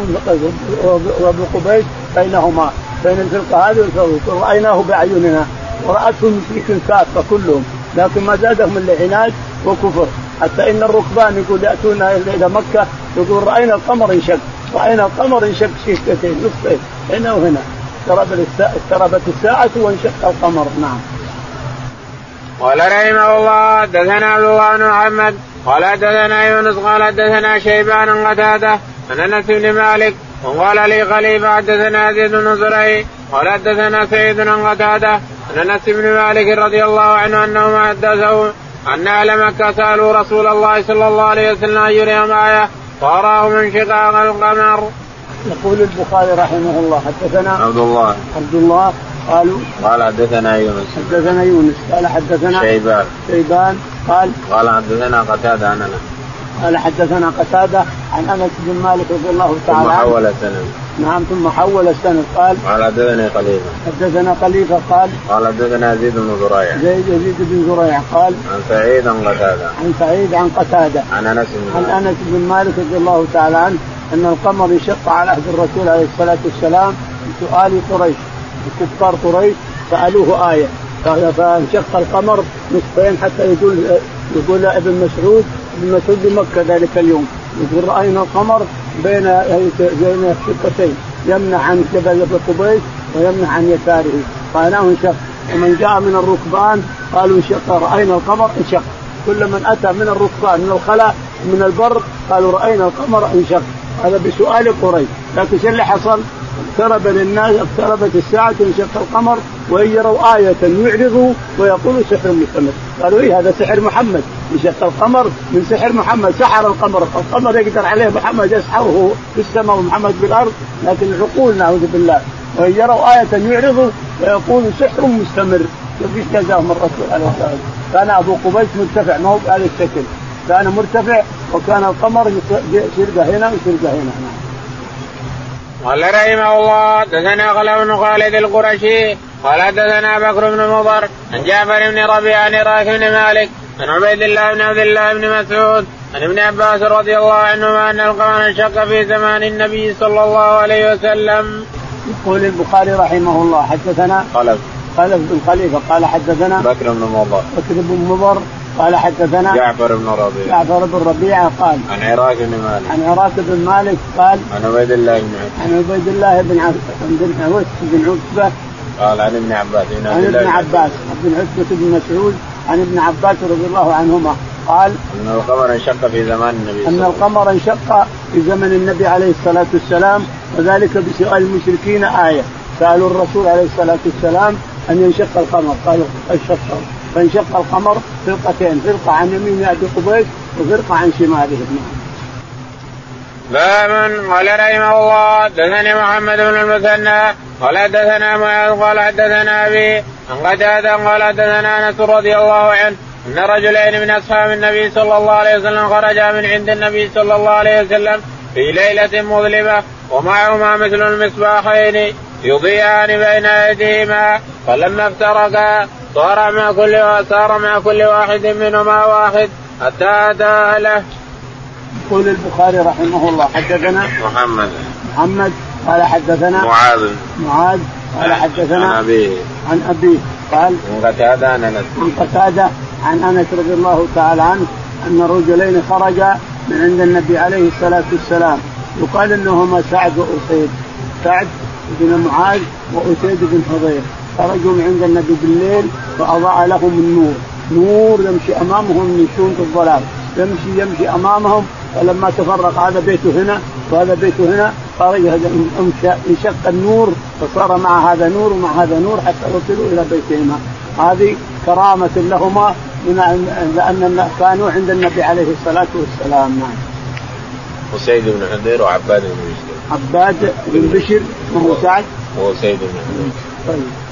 وأبو قبيس بينهما. بين الفرقة هذه والفرقة رايناه بأعيننا. ورأته المشركين كافه كلهم. لكن ما زادهم إلا عناد وكفر. حتى إن الركبان يقول يأتون إلى مكة يقول رأينا القمر انشق رأينا القمر انشق شقتين نصفين هنا وهنا. اقتربت الساعة وانشق القمر. نعم. قال رحمه الله حدثنا عبد الله بن محمد. قال حدثنا يونس قال حدثنا شيبان قتادة عن أنس بن مالك. وقال لي خليفه حدثنا زيد بن زرعي. قال حدثنا سعيد بن قتادة عن أنس بن مالك رضي الله عنه انه حدثه أن أهل مكة سألوا رسول الله صلى الله عليه وسلم أن يريهم آية. فأراه من شقاق القمر. يقول البخاري رحمه الله حدثنا عبد الله. عبد الله قالوا قال حدثنا يونس. حدثنا يونس قال حدثنا شيبان. شيبان قال قال حدثنا قتادة عن أنس. قال حدثنا قتادة عن أنس بن مالك رضي الله تعالى ثم حول السند نعم ثم حول السند. قال قال حدثني خليفة. حدثنا خليفة قال قال حدثنا زيد بن زريع. زيد يزيد بن زريع قال عن سعيد عن قتادة. عن سعيد عن قتادة. عن أنس بن عن أنس بن مالك رضي الله تعالى عنه أن القمر انشق على عهد الرسول عليه الصلاة والسلام سؤال قريش كفار قريش سألوه آية. فانشق القمر نصفين حتى يقول يقول ابن مسعود ابن مسعود بمكة ذلك اليوم. يقول رأينا القمر بين بين شقتين يمنع عن جبل قبيس ويمنع عن يساره. قالوا انشق. ومن جاء من الركبان قالوا انشق. رأينا القمر انشق. كل من أتى من الركبان من الخلاء من البر قالوا رأينا القمر انشق. هذا بسؤال قريش لكن شو اللي حصل؟ اقترب للناس اقتربت الساعة انشق القمر وإن يروا آية يعرضوا ويقولوا سحر مستمر. قالوا إيه هذا سحر محمد؟ انشق القمر من سحر محمد. سحر القمر. القمر يقدر عليه محمد يسحره في السماء ومحمد في الأرض لكن العقول نعوذ بالله. وإن يروا آية يعرضوا ويقولوا سحر مستمر. إيش جزاهم الرسول عليه الصلاة والسلام. كان أبو قبيس مرتفع ما هو بهذا الشكل. كان مرتفع وكان القمر شرقة هنا وشرقة هنا. قال رحمه الله حدثنا خلف بن خالد القرشي قال حدثنا بكر بن مضر عن جعفر بن ربيعه عن راكب بن مالك عن عبيد الله بن عبد الله بن مسعود عن ابن عباس رضي الله عنهما أن القمر انشق في زمان النبي صلى الله عليه وسلم. يقول البخاري رحمه الله حدثنا خلف خلف بن خليفه قال حدثنا بكر بن مضر بكر بن مضر قال حدثنا جعفر بن ربيعه جعفر بن ربيعه قال عن عراك بن مالك. عن عراك بن مالك قال عن عبيد الله بن عن عبيد الله بن عبد بن عوس بن عتبة. قال عن ابن عباس عن ابن عباس بن عتبه بن مسعود. عن ابن عباس رضي الله عنهما قال أن القمر انشق في زمان النبي أن القمر انشق في زمن النبي عليه الصلاة والسلام وذلك بسؤال المشركين آية. سألوا الرسول عليه الصلاة والسلام أن ينشق القمر. قالوا انشق. فانشق القمر فرقتين فرقة عن يمين ابي قبيس وفرقة عن شماله. باب قال رحمه الله حدثني محمد بن المثنى قال حدثنا معاذ قال حدثنا أبي عن قتادة قال حدثنا أنس رضي الله عنه أن رجلين من أصحاب النبي صلى الله عليه وسلم خرجا من عند النبي صلى الله عليه وسلم في ليلة مظلمة ومعهما مثل المصباحين يضيئان بين أيديهما فلما افترقا صار مع كل صار مع كل واحد منهما واحد حتى اتى اهله. يقول البخاري رحمه الله حدثنا محمد. محمد قال حدثنا معاذ. معاذ قال حدثنا عن أبيه. عن أبيه قال عن قتادة عن أنس. عن قتادة عن أنس رضي الله تعالى عنه أن رجلين خرجا من عند النبي عليه الصلاة والسلام. يقال إنهما سعد وأسيد. سعد بن معاذ وأسيد بن حضير. خرجوا من عند النبي بالليل فأضاء لهم النور. نور يمشي أمامهم يمشون في الظلام يمشي يمشي أمامهم فلما تفرق هذا بيته هنا وهذا بيته هنا خرج انشق النور فصار مع هذا نور ومع هذا نور حتى وصلوا إلى بيتهما هذه كرامة لهما من لأن كانوا عند النبي عليه الصلاة والسلام نعم. وسيد بن حضير وعباد بن بشر. عباد بن بشر وهو سعد. وسيد بن حضير. طيب.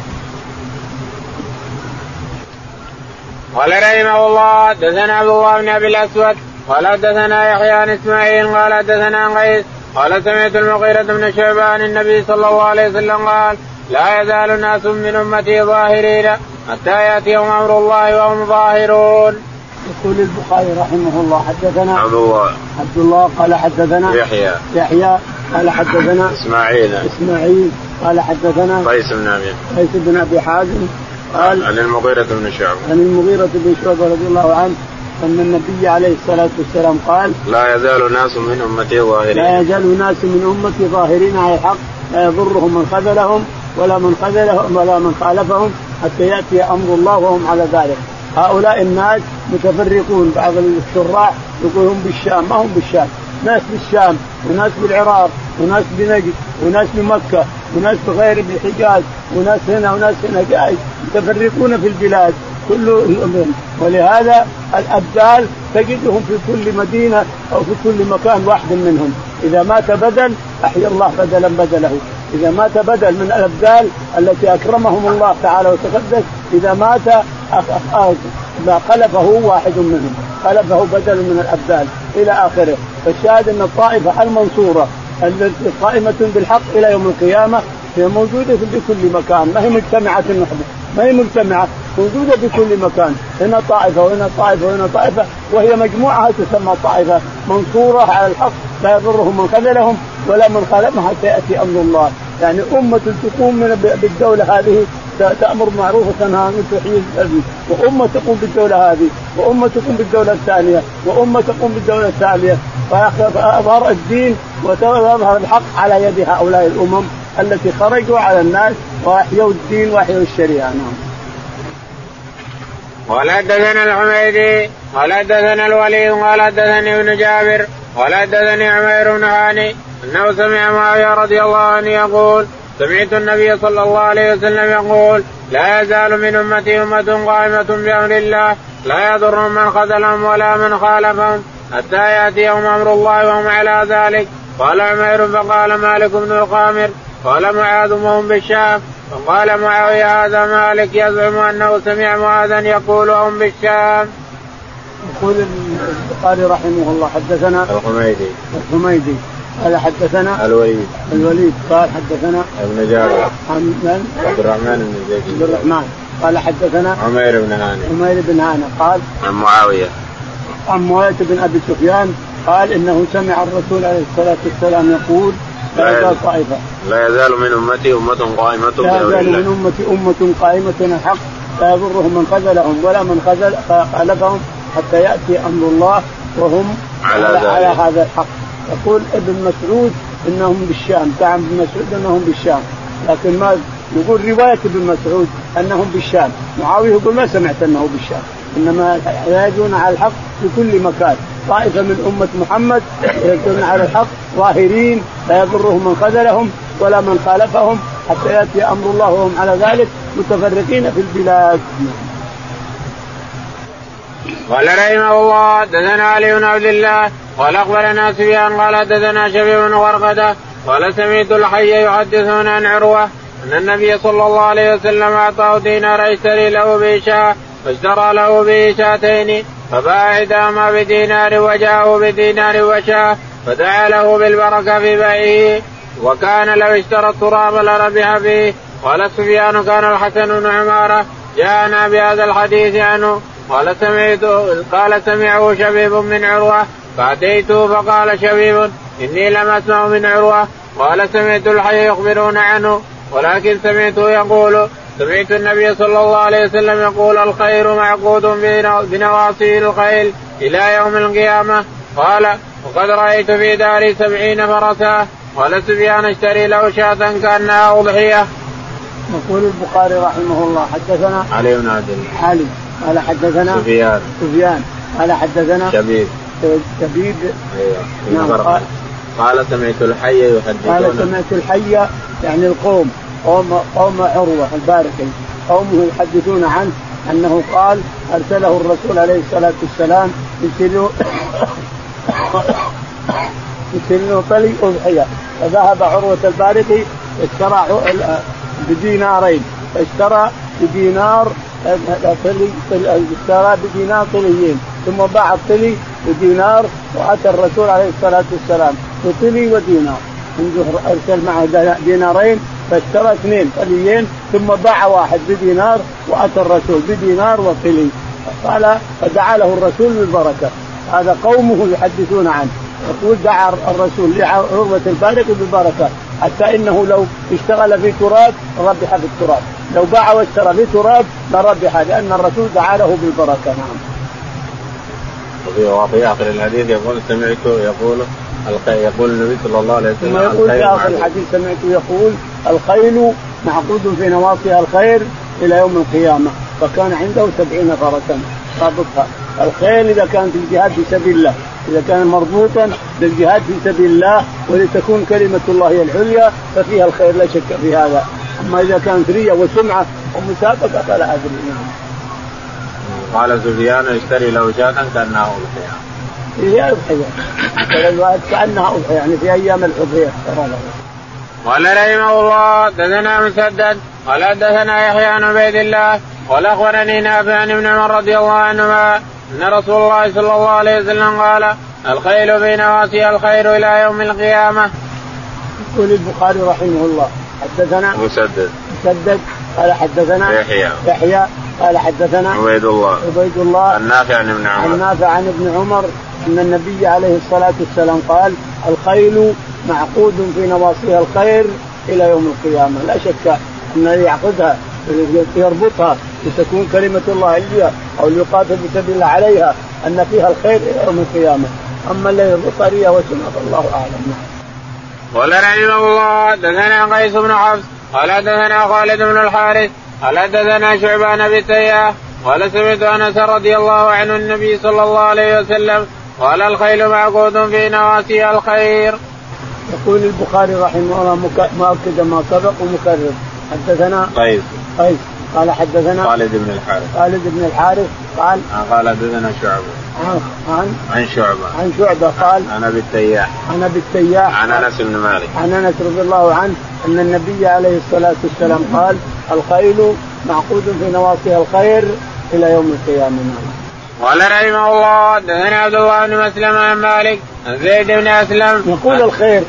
قال رحمه الله حدثنا عبد الله بن أبي الأسود قال حدثنا يحيى عن إسماعيل قال حدثنا عن قيس قال سمعت المغيرة بن شعبة عن النبي صلى الله عليه وسلم قال لا يزال ناس من أمتي ظاهرين حتى ياتيهم أمر الله وهم ظاهرون. يقول البخاري رحمه الله حدثنا عبد الله. عبد الله قال حدثنا يحيى. يحيى قال حدثنا إسماعيل. إسماعيل قال حدثنا قيس بن أبي. قيس بن أبي حازم قال عن المغيرة بن شعبة. عن المغيرة بن شعبة رضي الله عنه أن النبي عليه الصلاة والسلام قال لا يزال ناس من أمتي ظاهرين. لا يزال ناس من أمتي ظاهرين على الحق لا يضرهم من خذلهم ولا من خذلهم ولا من خالفهم حتى يأتي أمر الله وهم على ذلك. هؤلاء الناس متفرقون بعض الشراح يقول هم بالشام ما هم بالشام. ناس بالشام وناس بالعراق. وناس بنجد وناس بمكة وناس بغير بالحجاز وناس هنا وناس هنا جاي متفرقون في البلاد كل ولهذا الأبدال تجدهم في كل مدينة أو في كل مكان واحد منهم. إذا مات بدل أحيا الله بدلا بدله. إذا مات بدل من الأبدال التي أكرمهم الله تعالى وتقدس إذا مات خلفه واحد منهم. خلفه بدل من الأبدال. إلى آخره. فالشاهد أن الطائفة المنصورة التي قائمة بالحق إلى يوم القيامة هي موجودة في كل مكان. ما هي مجتمعة وحده ما هي مجتمعة. موجودة في كل مكان. هنا طائفة وهنا طائفة وهنا طائفة. وهي مجموعة تسمى طائفة. منصورة على الحق. لا يضرهم من خذلهم ولا من خالفهم حتى يأتي أمر الله. يعني أمة تقوم من بالدولة هذه تأمر بالمعروف وتنهى عن تحيي وأمة تقوم بالدولة هذه وأمة تقوم بالدولة الثانية وأمة تقوم بالدولة الثانية فأظهر الدين وتظهر الحق على يد هؤلاء الأمم التي خرجوا على الناس وأحيوا الدين وأحيوا الشريعة. نعم. قال حدثنا الحميدي قال حدثنا الوليد قال حدثني ابن جابر قال حدثني عمير بن هاني أنه سمع معاوية رضي الله عنه يقول سمعت النبي صلى الله عليه وسلم يقول لا يزال من أمتي أمة قائمة بأمر الله لا يضر من خذلهم ولا من خالفهم حتى يأتيهم أمر الله وهم على ذلك. قال عمير فقال مالك بن القامر قال معاذ وهم بالشام فقال معاوية هذا مالك يزعم أنه سمع معاذا يقول هم بالشام. يقول البخاري رحمه الله حدثنا الحميدي. الحميدي. قال حدثنا الوليد. الوليد. قال حدثنا ابن جابر عن من؟ عبد الرحمن بن زيد. عبد الرحمن. قال حدثنا عمير بن هاني عمير بن هاني قال عن معاوية. عن معاوية بن أبي سفيان. قال إنه سمع الرسول عليه الصلاة والسلام يقول لا يزال طائفة. لا يزال من أمتي أمة قائمة لا يزال من أمتي أمة قائمة الحق. لا يضرهم من خذلهم ولا من خذل خالفهم حتى يأتي أمر الله وهم على, على, على هذا الحق. يقول ابن مسعود إنهم بالشام كعب ابن مسعود إنهم بالشام. لكن ما يقول رواية ابن مسعود إنهم بالشام. معاوية يقول ما سمعت إنه بالشام. إنما يهاجون على الحق في كل مكان. طائفة من أمة محمد يهاجون على الحق ظاهرين لا يضرهم من خذلهم ولا من خالفهم حتى يأتي أمر الله وهم على ذلك متفرقين في البلاد. قال رحمه الله حدثنا علي بن عبد الله قال أخبرنا سفيان قال حدثنا شبيب بن غرقدة قال سمعت الحي يحدثون عن عروة أن النبي صلى الله عليه وسلم أعطاه دينار يشتري له بشاه فاشترى له به شاتين فباع إحداهما بدينار وجاءه بدينار وشاه فدعا له بالبركة في بيعه وكان لو اشترى التراب لربح به. قال سفيان كان الحسن بن عمارة جاءنا بهذا الحديث عنه. قال سمعت قال سمعه شبيب من عروة. فأتيته فقال شبيب إني لم أسمع من عروة. قال سمعت الحي يخبرون عنه. ولكن سمعته يقول سمعت النبي صلى الله عليه وسلم يقول الخير معقود بنواصي الخيل إلى يوم القيامة. قال وقد رأيت في داري سبعين فرسا. قال سفيان اشتري له شاة كأنها أضحية. يقول البخاري رحمه الله حدثنا علي بن عبد الله. علي. قال حدثنا سفيان. سفيان. قال حدثنا شبيب. شبيب. أيوه نعم قال, قال سمعت الحي يحدثون قال سمعت الحي يعني القوم قوم قوم عروة الباركي قومه يحدثون عنه أنه قال أرسله الرسول عليه الصلاة والسلام يشير يشير طلي أضحية. فذهب عروة الباركي اشترى بدينارين. اشترى بدينار طلي اشترى بدينار طليين ثم باع الطلي بدينار وأتى الرسول عليه الصلاة والسلام بطلي ودينار. أرسل معه دينارين فاشترى اثنين طليين ثم باع واحد بدينار وأتى الرسول بدينار وطلي. قال فدعا له الرسول بالبركة. هذا قومه يحدثون عنه. يقول دعا الرسول لعروة البارك بالبركة حتى إنه لو اشتغل في تراب ربح في التراب. لو باع واشترى في تراب لربح لأن الرسول دعا له بالبركة نعم. وفي آخر الحديث يقول سمعت يقول يقول النبي صلى الله عليه وسلم يقول في آخر الحديث سمعت يقول الخيل معقود في نواصيها الخير إلى يوم القيامة فكان عنده سبعين فرسا. رابطها. الخيل إذا كان في الجهاد في سبيل الله إذا كان مربوطا بالجهاد في سبيل الله ولتكون كلمة الله هي العليا ففيها الخير لا شك في هذا. أما إذا كانت ريه وسمعه ومسابقه فلا ادري قال سفيان اشتري له شاة كأنها أضحية. هي أضحية. كأنها أضحية يعني في أيام الاضحيه قال رحمه الله دثنا مسدد قال دثنا يحيى عن عبيد الله قال أخبرني نافع عن ابن عمر رضي الله عنهما أن رسول الله صلى الله عليه وسلم قال الخيل في نواسي الخير إلى يوم القيامة. يقول البخاري رحمه الله حدثنا مسدد مسدد قال حدثنا يحيى. يحيى قال حدثنا عبيد الله. عبيد الله. النافع عن ابن عمر. النافع عن ابن عمر. إن النبي عليه الصلاة والسلام قال الخيل معقود في نواصيها الخير إلى يوم القيامة. لا شك أن يعقدها يربطها لتكون كلمة الله عليا أو ليقاتل في سبيل الله عليها أن فيها الخير إلى يوم القيامة. أما الذي يربطها ريا وسنه فالله أعلم. قال رحمه الله دثنا قيس بن حفص قال دثنا خالد بن الحارث قال حدثنا شعبان بن تياه قال سمعت أنس رضي الله عنه النبي صلى الله عليه وسلم قال الخيل معقود في نواسي الخير. يقول البخاري رحمه الله مؤكد ما سبق ومكرر. حدثنا قيس قيس قال حدثنا خالد بن الحارث. خالد بن الحارث قال قال حدثنا شعبة. عن عن عن شعبة. عن شعبة قال عن ابي التياح عن ابي التياح عن أنس بن مالك. عن أنس رضي الله عنه أن النبي عليه الصلاة والسلام قال الخيل معقود في نواصيها الخير إلى يوم القيامة. قال رحمه الله دثنا عبد الله بن مسلم عن مالك عن زيد بن أسلم. يقول الخير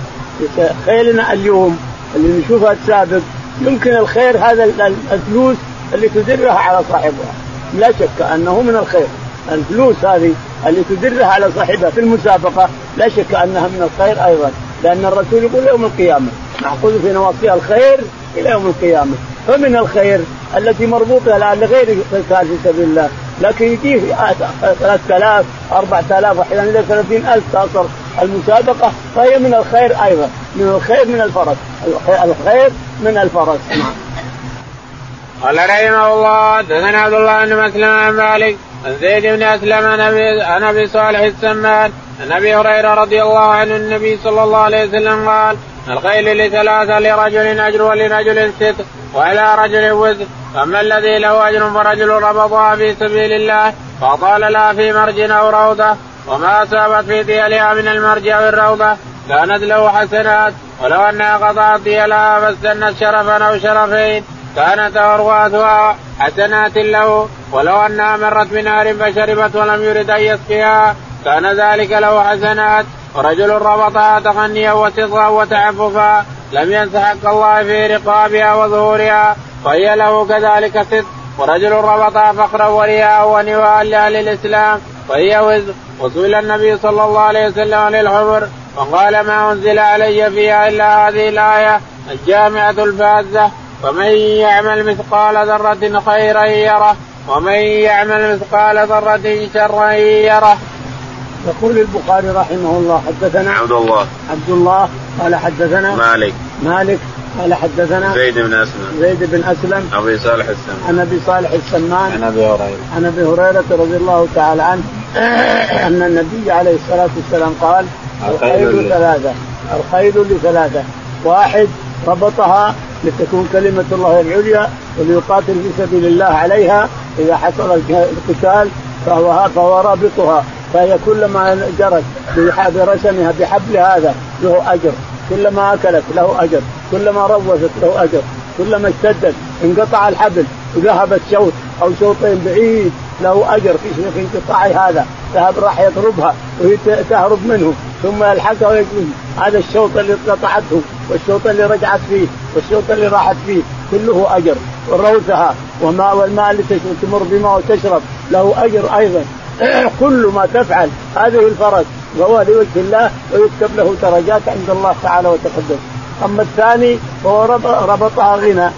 خيلنا اليوم اللي نشوفها السابق يمكن الخير هذا الفلوس اللي تدرها على صاحبها. لا شك أنه من الخير. الفلوس هذه اللي تدرها على صاحبها في المسابقة لا شك أنها من الخير أيضا لأن الرسول يقول يوم القيامة نأخذ في نواصيها الخير إلى يوم القيامة. فمن الخير التي مربوطه لغير قتال في سبيل الله. لكن يجيه 3000 4000 واحيانا إلى 30000 تصل المسابقة فهي من الخير أيضا. من الخير من الفرس. الخير من الفرس. نعم. قال رحمه الله دثنا عبد الله بن مسلم عن مالك عن زيد بن أسلم عن أبي صالح السمان عن أبي هريرة رضي الله عنه النبي صلى الله عليه وسلم قال الخيل لثلاثة لرجل أجر ولرجل ست وإلى رجل وزر. فاما الذي له أجر فرجل ربطها في سبيل الله فأطال لها في مرج أو روضة. وما أصابت في ديالها من المرج أو الروضة كانت له حسنات. ولو أنها قطعت ديالها فاستنت شرفا أو شرفين. كانت أرواثها حسنات له ولو أنها مرت بنار فشربت ولم يرد أن يسقيها كان ذلك له حسنات. ورجل ربطها تغنيا وسطا وتعففا لم ينس حق الله في رقابها وظهورها فهي له كذلك صدق. ورجل ربطها فخرا ورياء ونواء لأهل الإسلام فهي وزر. وسئل النبي صلى الله عليه وسلم عن الحمر فقال ما أنزل علي فيها إلا هذه الآية الجامعة الفازة. فمن يعمل مثقال ذرة خيرا يره ومن يعمل مثقال ذرة شرا يره. يقول البخاري رحمه الله حدثنا عبد الله. عبد الله قال حدثنا مالك. مالك قال حدثنا زيد بن أسلم. زيد بن أسلم. أبي صالح السمان. عن أبي صالح السمان. عن أبي هريرة. عن أبي هريرة رضي الله تعالى عنه أن النبي عليه الصلاة والسلام قال الخيل ثلاثة الخيل لثلاثة واحد ربطها لتكون كلمة الله العليا وليقاتل في سبيل الله عليها. إذا حصل القتال فهو فهو رابطها. فهي كلما جرت برسمها بحبل هذا له أجر. كلما أكلت له أجر. كلما روثت له أجر. كلما اشتدت انقطع الحبل وذهبت شوط أو شوطين بعيد له أجر في انقطاع هذا. ذهب راح يضربها وهي تهرب منه. ثم يلحقها ويجري هذا الشوط اللي قطعته والشوط اللي رجعت فيه والشوط اللي راحت فيه كله أجر وروثها وماء والماء اللي تمر بماء وتشرب له أجر أيضا. كل ما تفعل هذه الفرس فهو لوجه الله ويكتب له درجات عند الله تعالى وتقدم. أما الثاني فهو ربطها غنى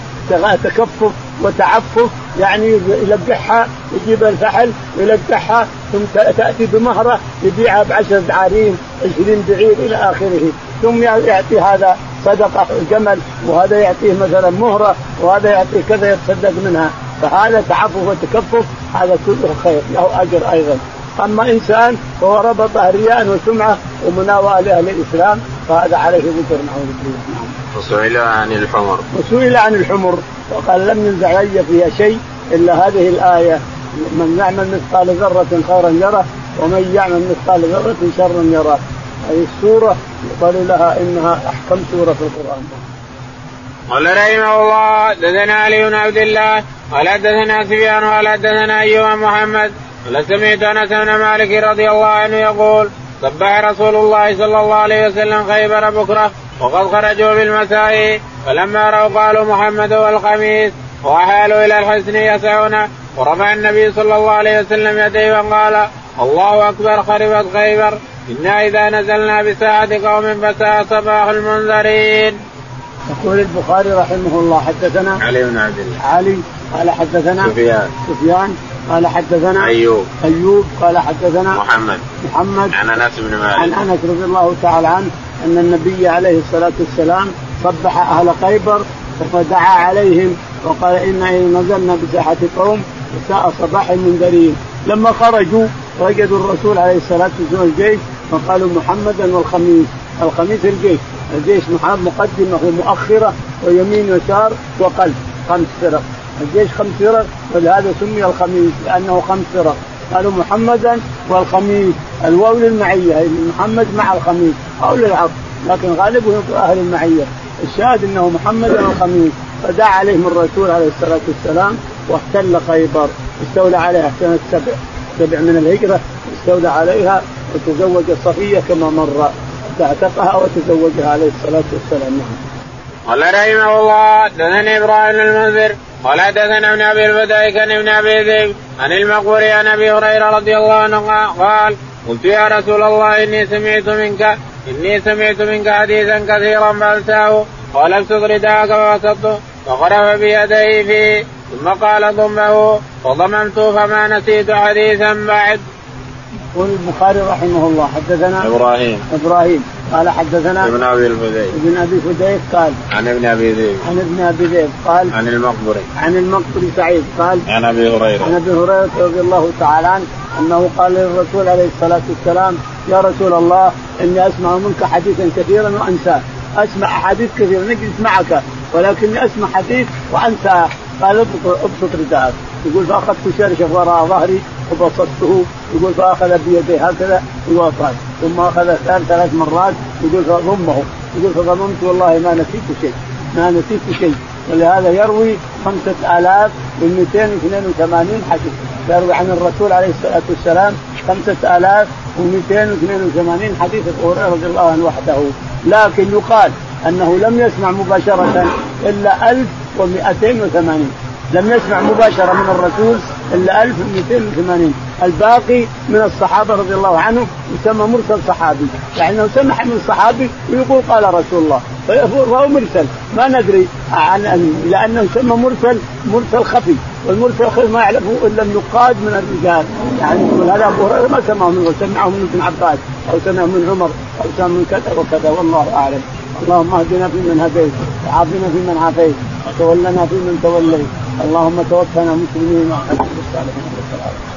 تكفف وتعفف يعني يلقحها يجيب الفحل يلقحها ثم تأتي بمهرة يبيعها بعشرة دعارين 20 بعير إلى آخره. ثم يعطي هذا صدقة جمل وهذا يعطيه مثلا مهرة وهذا يعطيه كذا يتصدق منها. فهذا تعفف وتكفف هذا كله خير له أجر أيضا. أما إنسان فهو ربطه رياء وسمعة ومناواه لأهل الإسلام فهذا عليه وزر نعوذ بالله. وسئل عن الحمر. وسئل عن الحمر وقال لم ينزع علي فيها شيء إلا هذه الآية من يعمل مثقال ذرة خيرا يره ومن يعمل مثقال ذرة شرا يره. هذه السورة يقال لها إنها أحكم سورة في القرآن. قال رحمه الله حدثنا علي بن عبد الله قال حدثنا سفيان قال حدثنا أيوب محمد قال سمعت أنس بن مالك رضي الله عنه يقول صبح رسول الله صلى الله عليه وسلم خيبر بكرة وقد خرجوا بالمساء فلما رأوا قالوا محمد والقميص وحالوا إلى الحسن يسعون. ورفع النبي صلى الله عليه وسلم يديه وقال الله أكبر خربت خيبر. إنا إذا نزلنا بساعة قوم فساء صباح المنذرين. يقول البخاري رحمه الله حدثنا علي بن عبد الله. علي قال حدثنا سفيان. سفيان. قال حدثنا أيوب. أيوب قال حدثنا محمد. محمد عن أنس بن مالك. عن أنس رضي الله تعالى عنه أن النبي عليه الصلاة والسلام صبح أهل خيبر فدعا عليهم وقال انا نزلنا بساحة قوم وساء صباح المنذرين لما خرجوا وجدوا الرسول عليه الصلاة والسلام الجيش فقالوا محمدا والخميس. الخميس الجيش. الجيش مقدمة ومؤخرة ويمين يسار وقلب. خمس فرق. الجيش خمس فرق ولهذا سمي الخميس لأنه خمس فرق. قالوا محمدا والخميس الواو للمعية محمد مع الخميس أو للعطف لكن غالبهم أهل المعية. الشاهد إنه محمد والخميس فدعا عليهم الرسول عليه الصلاة والسلام واحتل خيبر. استولى عليها سنة سبع سبع من الهجرة استولى عليها وتزوج صفية كما مر. اعتقها وتزوجها عليه الصلاة والسلام. نعم. قال رحمه الله دثني إبراهيم المنذر قال حدثنا ابن أبي الفدائك عن ابن أبي ذئب عن المقبور عن أبي هريرة رضي الله عنه قال قلت يا رسول الله إني سمعت منك إني سمعت منك حديثا كثيرا فانساه قال ابسط رداءك فبسطته فغرف بيديه فيه ثم قال ضمه فضممت فما نسيت حديثا بعد. يقول البخاري رحمه الله حدثنا إبراهيم إبراهيم قال حدثنا ابن أبي الفديك ابن أبي فديك قال عن ابن أبي ذئب عن ابن أبي ذئب قال عن المقبري. عن المقبري سعيد قال عن أبي هريرة. عن أبي هريرة رضي الله تعالى عنه أنه قال للرسول عليه الصلاة والسلام يا رسول الله إني أسمع منك حديثا كثيرا وأنساه. أسمع أحاديث كثيرة نجلس معك ولكني أسمع حديث وأنساه. قال ابسط رداءك. يقول فأخذت شرشف وراء ظهري وبسطته. يقول فأخذ بيدي هكذا ووقف ثم أخذ ثلاث ثلاث مرات يقول فضمه يقول فضممت والله ما نسيت شيء ما نسيت شيء. ولهذا يروي 5282 حديث. يروي عن الرسول عليه الصلاة والسلام 5282 حديث أبو هريرة رضي الله عنه وحده. لكن يقال أنه لم يسمع مباشرة إلا 1280 لم يسمع مباشرة من الرسول إلا 1280 الباقي من الصحابة رضي الله عنهم يسمى مرسل صحابي. يعني انه سمع من صحابي ويقول قال رسول الله. فهو مرسل. ما ندري عن لأنه يسمى مرسل مرسل خفي. والمرسل الخفي ما يعرفه إلا النقاد من الرجال. يعني يقول هذا أبو هريرة ما سمعه منه. سمعه من ابن عباس أو سمعه من عمر أو سمعه من كذا وكذا. والله أعلم. اللهم اهدنا فيمن هديت وعافنا فيمن عافيت وتولنا فيمن توليت. اللهم توفنا مسلمين مع الصالحين.